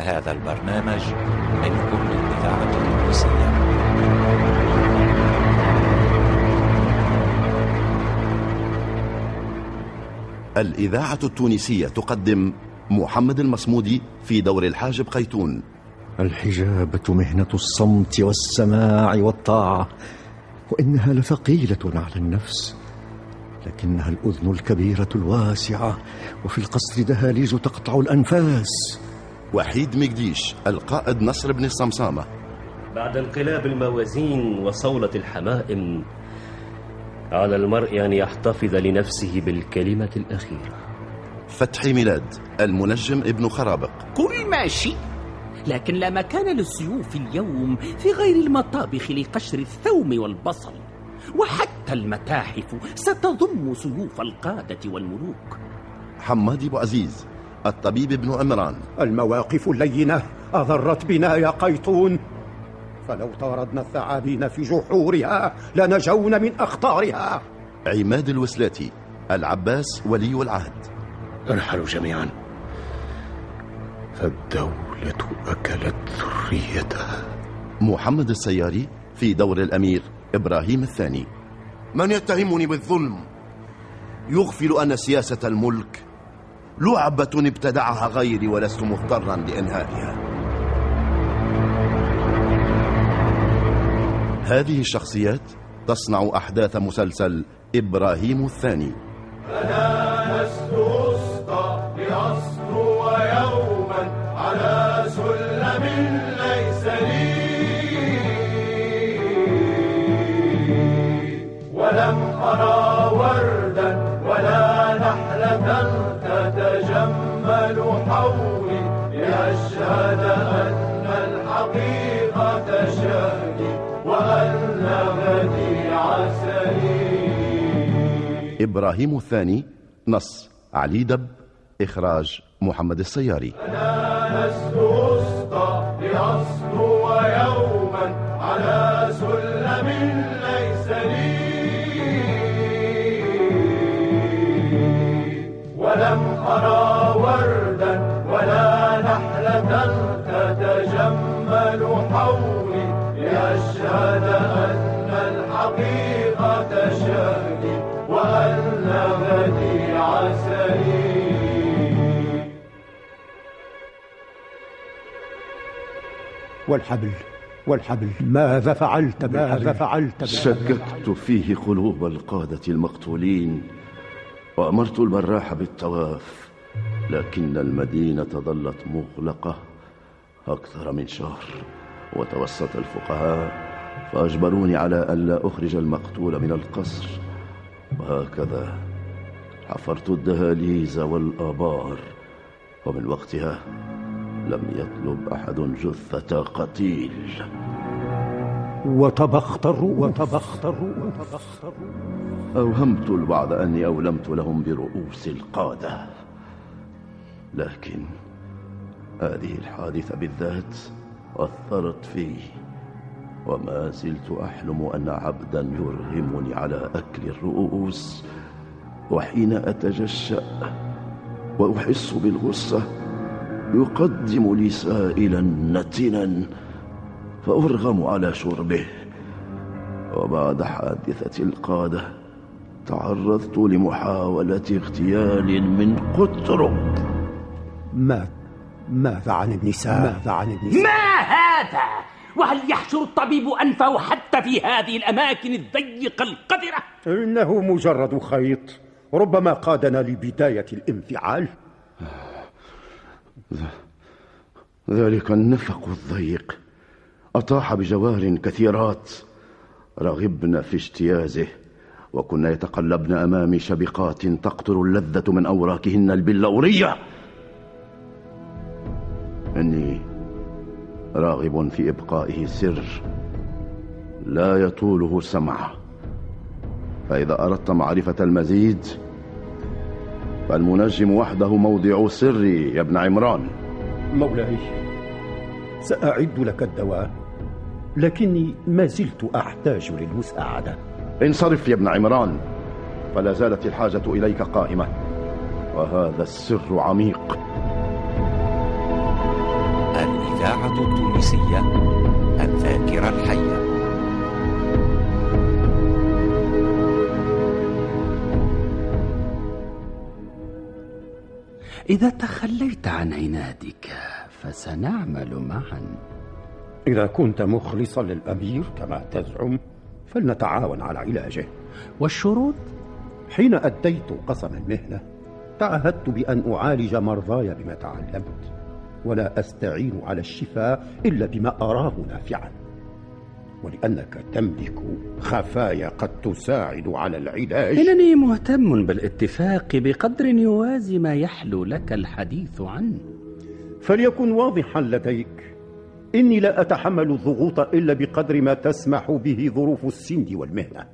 هذا البرنامج منكم للإذاعة التونسية الإذاعة التونسية تقدم محمد المصمودي في دور الحاجب قيتون. الحجابة مهنة الصمت والسماع والطاعة وإنها لثقيلة على النفس لكنها الأذن الكبيرة الواسعة وفي القصر دهاليز تقطع الأنفاس. وحيد مقديش القائد نصر بن الصمصامة بعد انقلاب الموازين وصولة الحمائم على المرء أن يحتفظ لنفسه بالكلمة الأخيرة. فتحي ميلاد المنجم ابن خرابق. كل ماشي لكن لا مكان للسيوف اليوم في غير المطابخ لقشر الثوم والبصل. وحتى المتاحف ستضم سيوف القادة والملوك. حماد أبو عزيز الطبيب ابن عمران. المواقف اللينة أضرت بنا يا قيطون. فلو طاردنا الثعابين في جحورها لنجون من أخطارها. عماد الوسلاتي العباس ولي العهد. ارحلوا جميعا. فالدولة أكلت ذريتها. محمد السياري في دور الأمير إبراهيم الثاني. من يتهمني بالظلم؟ يغفل أن سياسة الملك لعبة ابتدعها غيري ولست مضطرا لإنهائها. هذه الشخصيات تصنع أحداث مسلسل إبراهيم الثاني. أن الحقيقة وأن عسلي إبراهيم الثاني نص. علي دب إخراج محمد السياري. أنا لست يوما على لأشهد أن الحقيقة شهدي وأن غدي عسلي والحبل والحبل. ماذا فعلت بالحبل ماذا فعلت شككت فيه قلوب القادة المقتولين وأمرت البراح بالطواف لكن المدينة ظلت مغلقة أكثر من شهر. وتوسط الفقهاء فأجبروني على ألا أخرج المقتول من القصر. وهكذا حفرت الدهاليز والآبار ومن وقتها لم يطلب أحد جثة قتيل. وطبخت الرؤوس. وطبخت الرؤوس. أوهمت البعض أني أولمت لهم برؤوس القادة. لكن هذه الحادثة بالذات أثرت في وما زلت أحلم أن عبدا يرغمني على أكل الرؤوس وحين أتجشأ وأحس بالغصة يقدم لي سائلا نتنا فأرغم على شربه. وبعد حادثة القادة تعرضت لمحاولة اغتيال من قطرب ما ماذا عن النساء؟ ماذا عن النساء؟ ما هذا؟ وهل يحشر الطبيب أنفه حتى في هذه الأماكن الضيقة القذرة؟ إنه مجرد خيط. ربما قادنا لبداية الانفعال. ذلك النفق الضيق. أطاح بجوار كثيرات. رغبن في اجتيازه وكن يتقلبن أمامي شبقات تقطر اللذة من أوراكهن البلورية. إني راغب في إبقائه سر لا يطوله سمع فإذا أردت معرفة المزيد فالمنجم وحده موضع سري يا ابن عمران. مولاي سأعد لك الدواء لكني ما زلت أحتاج للمساعدة. انصرف يا ابن عمران فلا زالت الحاجة إليك قائمة وهذا السر عميق. الإذاعة التونسية الذاكرة الحية. إذا تخليت عن عنادك فسنعمل معا. إذا كنت مخلصا للأمير كما تزعم فلنتعاون على علاجه. والشروط؟ حين أديت قسم المهنة تعهدت بأن أعالج مرضاي بما تعلمت. ولا أستعين على الشفاء إلا بما أراه نافعا. ولأنك تملك خفايا قد تساعد على العلاج. إنني مهتم بالاتفاق بقدر يوازي ما يحلو لك الحديث عنه. فليكن واضحا لديك. إني لا أتحمل الضغوط إلا بقدر ما تسمح به ظروف السن والمهنة.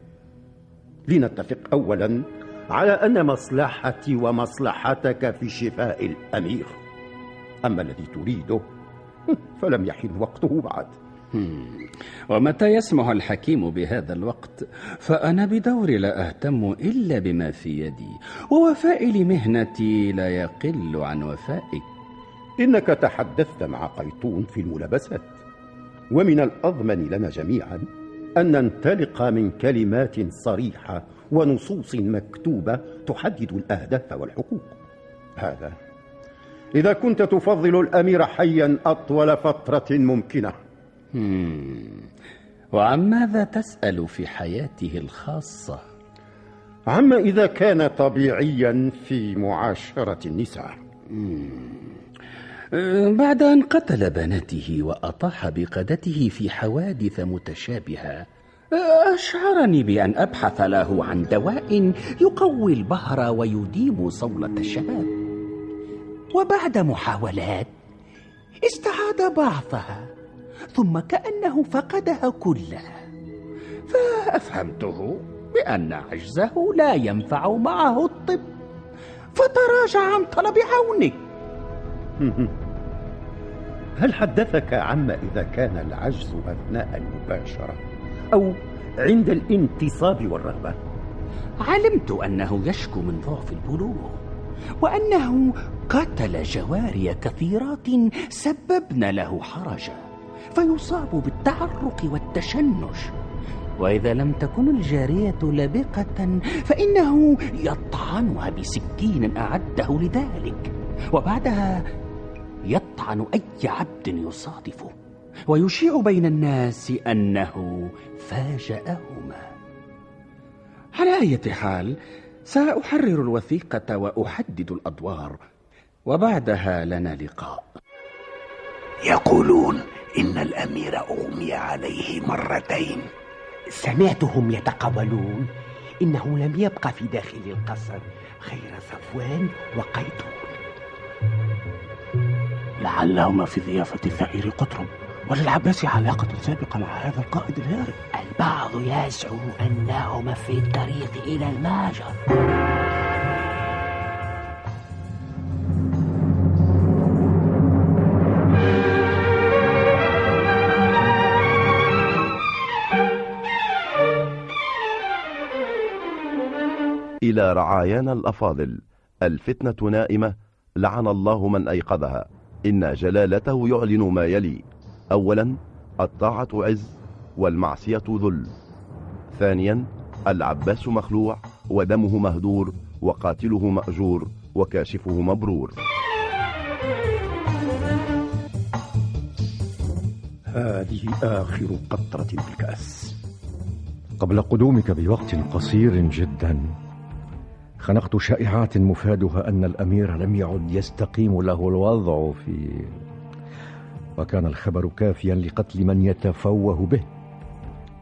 لنتفق أولا على أن مصلحتي ومصلحتك في شفاء الأمير. أما الذي تريده فلم يحن وقته بعد. ومتى يسمح الحكيم بهذا الوقت؟ فأنا بدوري لا أهتم إلا بما في يدي ووفائي لمهنتي لا يقل عن وفائك إنك تحدثت مع قيطون في الملابسات ومن الأضمن لنا جميعا أن ننطلق من كلمات صريحة ونصوص مكتوبة تحدد الأهداف والحقوق. هذا إذا كنت تفضل الأمير حيا أطول فترة ممكنة. وعن ماذا تسأل في حياته الخاصة؟ عما إذا كان طبيعيا في معاشرة النساء. بعد أن قتل بناته وأطاح بقدته في حوادث متشابهة أشعرني بأن أبحث له عن دواء يقوي البهر ويديم صولة الشباب. وبعد محاولات استعاد بعضها ثم كأنه فقدها كلها فأفهمته بأن عجزه لا ينفع معه الطب. فتراجع عن طلب عونك. هل حدثك عما إذا كان العجز أثناء المباشرة أو عند الانتصاب والرغبة؟ علمت أنه يشكو من ضعف البلوغ. وأنه قتل جواري كثيرات سببن له حرجا فيصاب بالتعرق والتشنج. وإذا لم تكن الجارية لبقة فإنه يطعنها بسكين أعده لذلك وبعدها يطعن أي عبد يصادفه ويشيع بين الناس أنه فاجأهما. على أي حال سأحرر الوثيقة وأحدد الأدوار وبعدها لنا لقاء. يقولون إن الأمير أغمي عليه مرتين. سمعتهم يتقولون إنه لم يبق في داخل القصر غير صفوان وقيتون. لعلهما في ضيافة الثائر قطرب وللعباس علاقة سابقة مع هذا القائد الهارب. البعض يزعم أنهما في الطريق إلى الماجر إلى رعايانا الأفاضل. الفتنة نائمة. لعن الله من أيقظها. إن جلالته يعلن ما يلي. أولا الطاعة عز. والمعصية ذل. ثانيا العباس مخلوع ودمه مهدور وقاتله مأجور وكاشفه مبرور. هذه آخر قطرة بالكأس. قبل قدومك بوقت قصير جدا خنقت شائعات مفادها أن الأمير لم يعد يستقيم له الوضع في وكان الخبر كافيا لقتل من يتفوه به.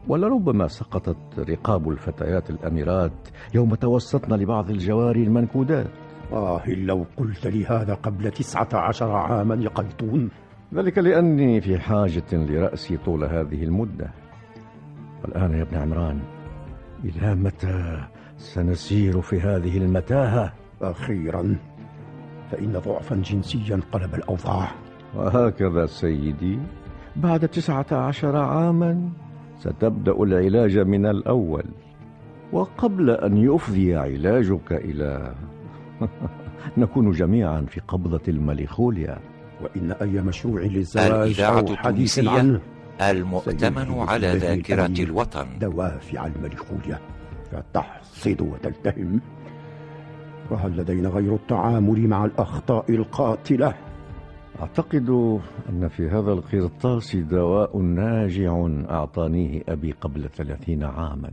ولربما سقطت رقاب الفتيات الأميرات يوم توسطن لبعض الجواري المنكودات؟ آه لو قلت لي هذا قبل تسعة عشر عاما يا ذلك لأني في حاجة لرأسي طول هذه المدة. والآن يا ابن عمران إلى متى سنسير في هذه المتاهة؟ أخيرا فإن ضعفا جنسيا قلب الأوضاع. وهكذا سيدي بعد تسعة عشر عاما؟ ستبدأ العلاج من الأول. وقبل أن يفضي علاجك إلى نكون جميعا في قبضة المليخوليا. وإن أي مشروع للزواج أو حديث عنه المؤتمن على الأمير الوطن. دوافع الملكوية فتحصد وتلتهم. وهل لدينا غير التعامل مع الأخطاء القاتلة؟ أعتقد أن في هذا القرطاس دواء ناجع أعطانيه أبي قبل ثلاثين عاما.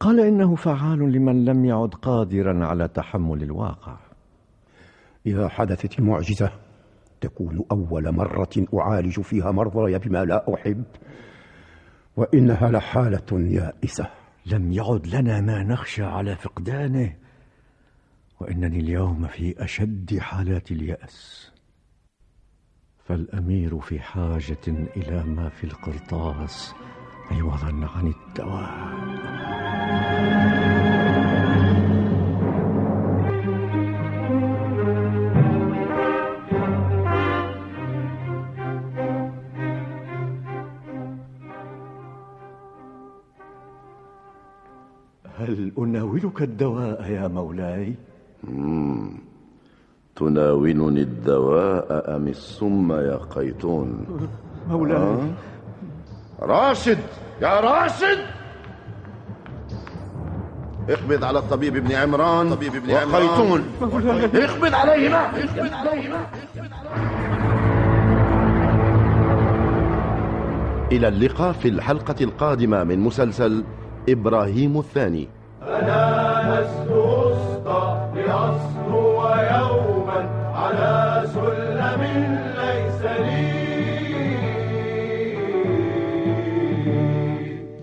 قال إنه فعال لمن لم يعد قادرا على تحمل الواقع. إذا حدثت المعجزة تكون أول مرة أعالج فيها مرضاي بما لا أحب وإنها لحالة يائسة. لم يعد لنا ما نخشى على فقدانه وإنني اليوم في أشد حالات اليأس. فالأمير في حاجة إلى ما في القرطاس عوضا عن الدواء هل أناولك الدواء يا مولاي؟ مم. تناولني الدواء أم السم يا قيتون مولاي آه؟ راشد! يا راشد! اقبض على الطبيب ابن عمران. طبيب ابن وقيتون اقبض عليهما! اقبض عليهما! إلى اللقاء في الحلقة القادمة من مسلسل إبراهيم الثاني. أنا لست لأصلو يوما على سلم ليس لي.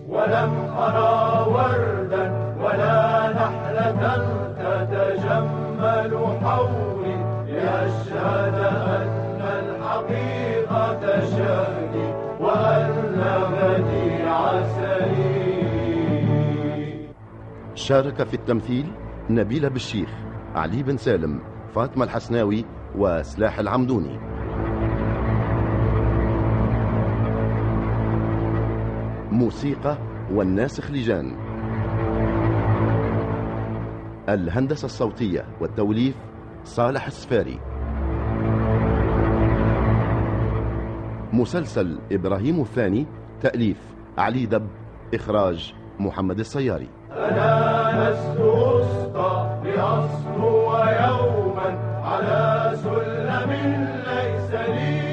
ولم أرى وردا ولا نحلة تتجمل حولي لأشهد أن الحقيقة شهدي وأن بديع سليم شارك في التمثيل نبيلة بالشيخ علي بن سالم. فاطمة الحسناوي وسلاح العمدوني. موسيقى والناسخ لجان الهندسة الصوتية والتوليف صالح السفاري. مسلسل إبراهيم الثاني تأليف علي دب إخراج محمد السياري. أنا لست لأصلو يوما على سلم ليس لي.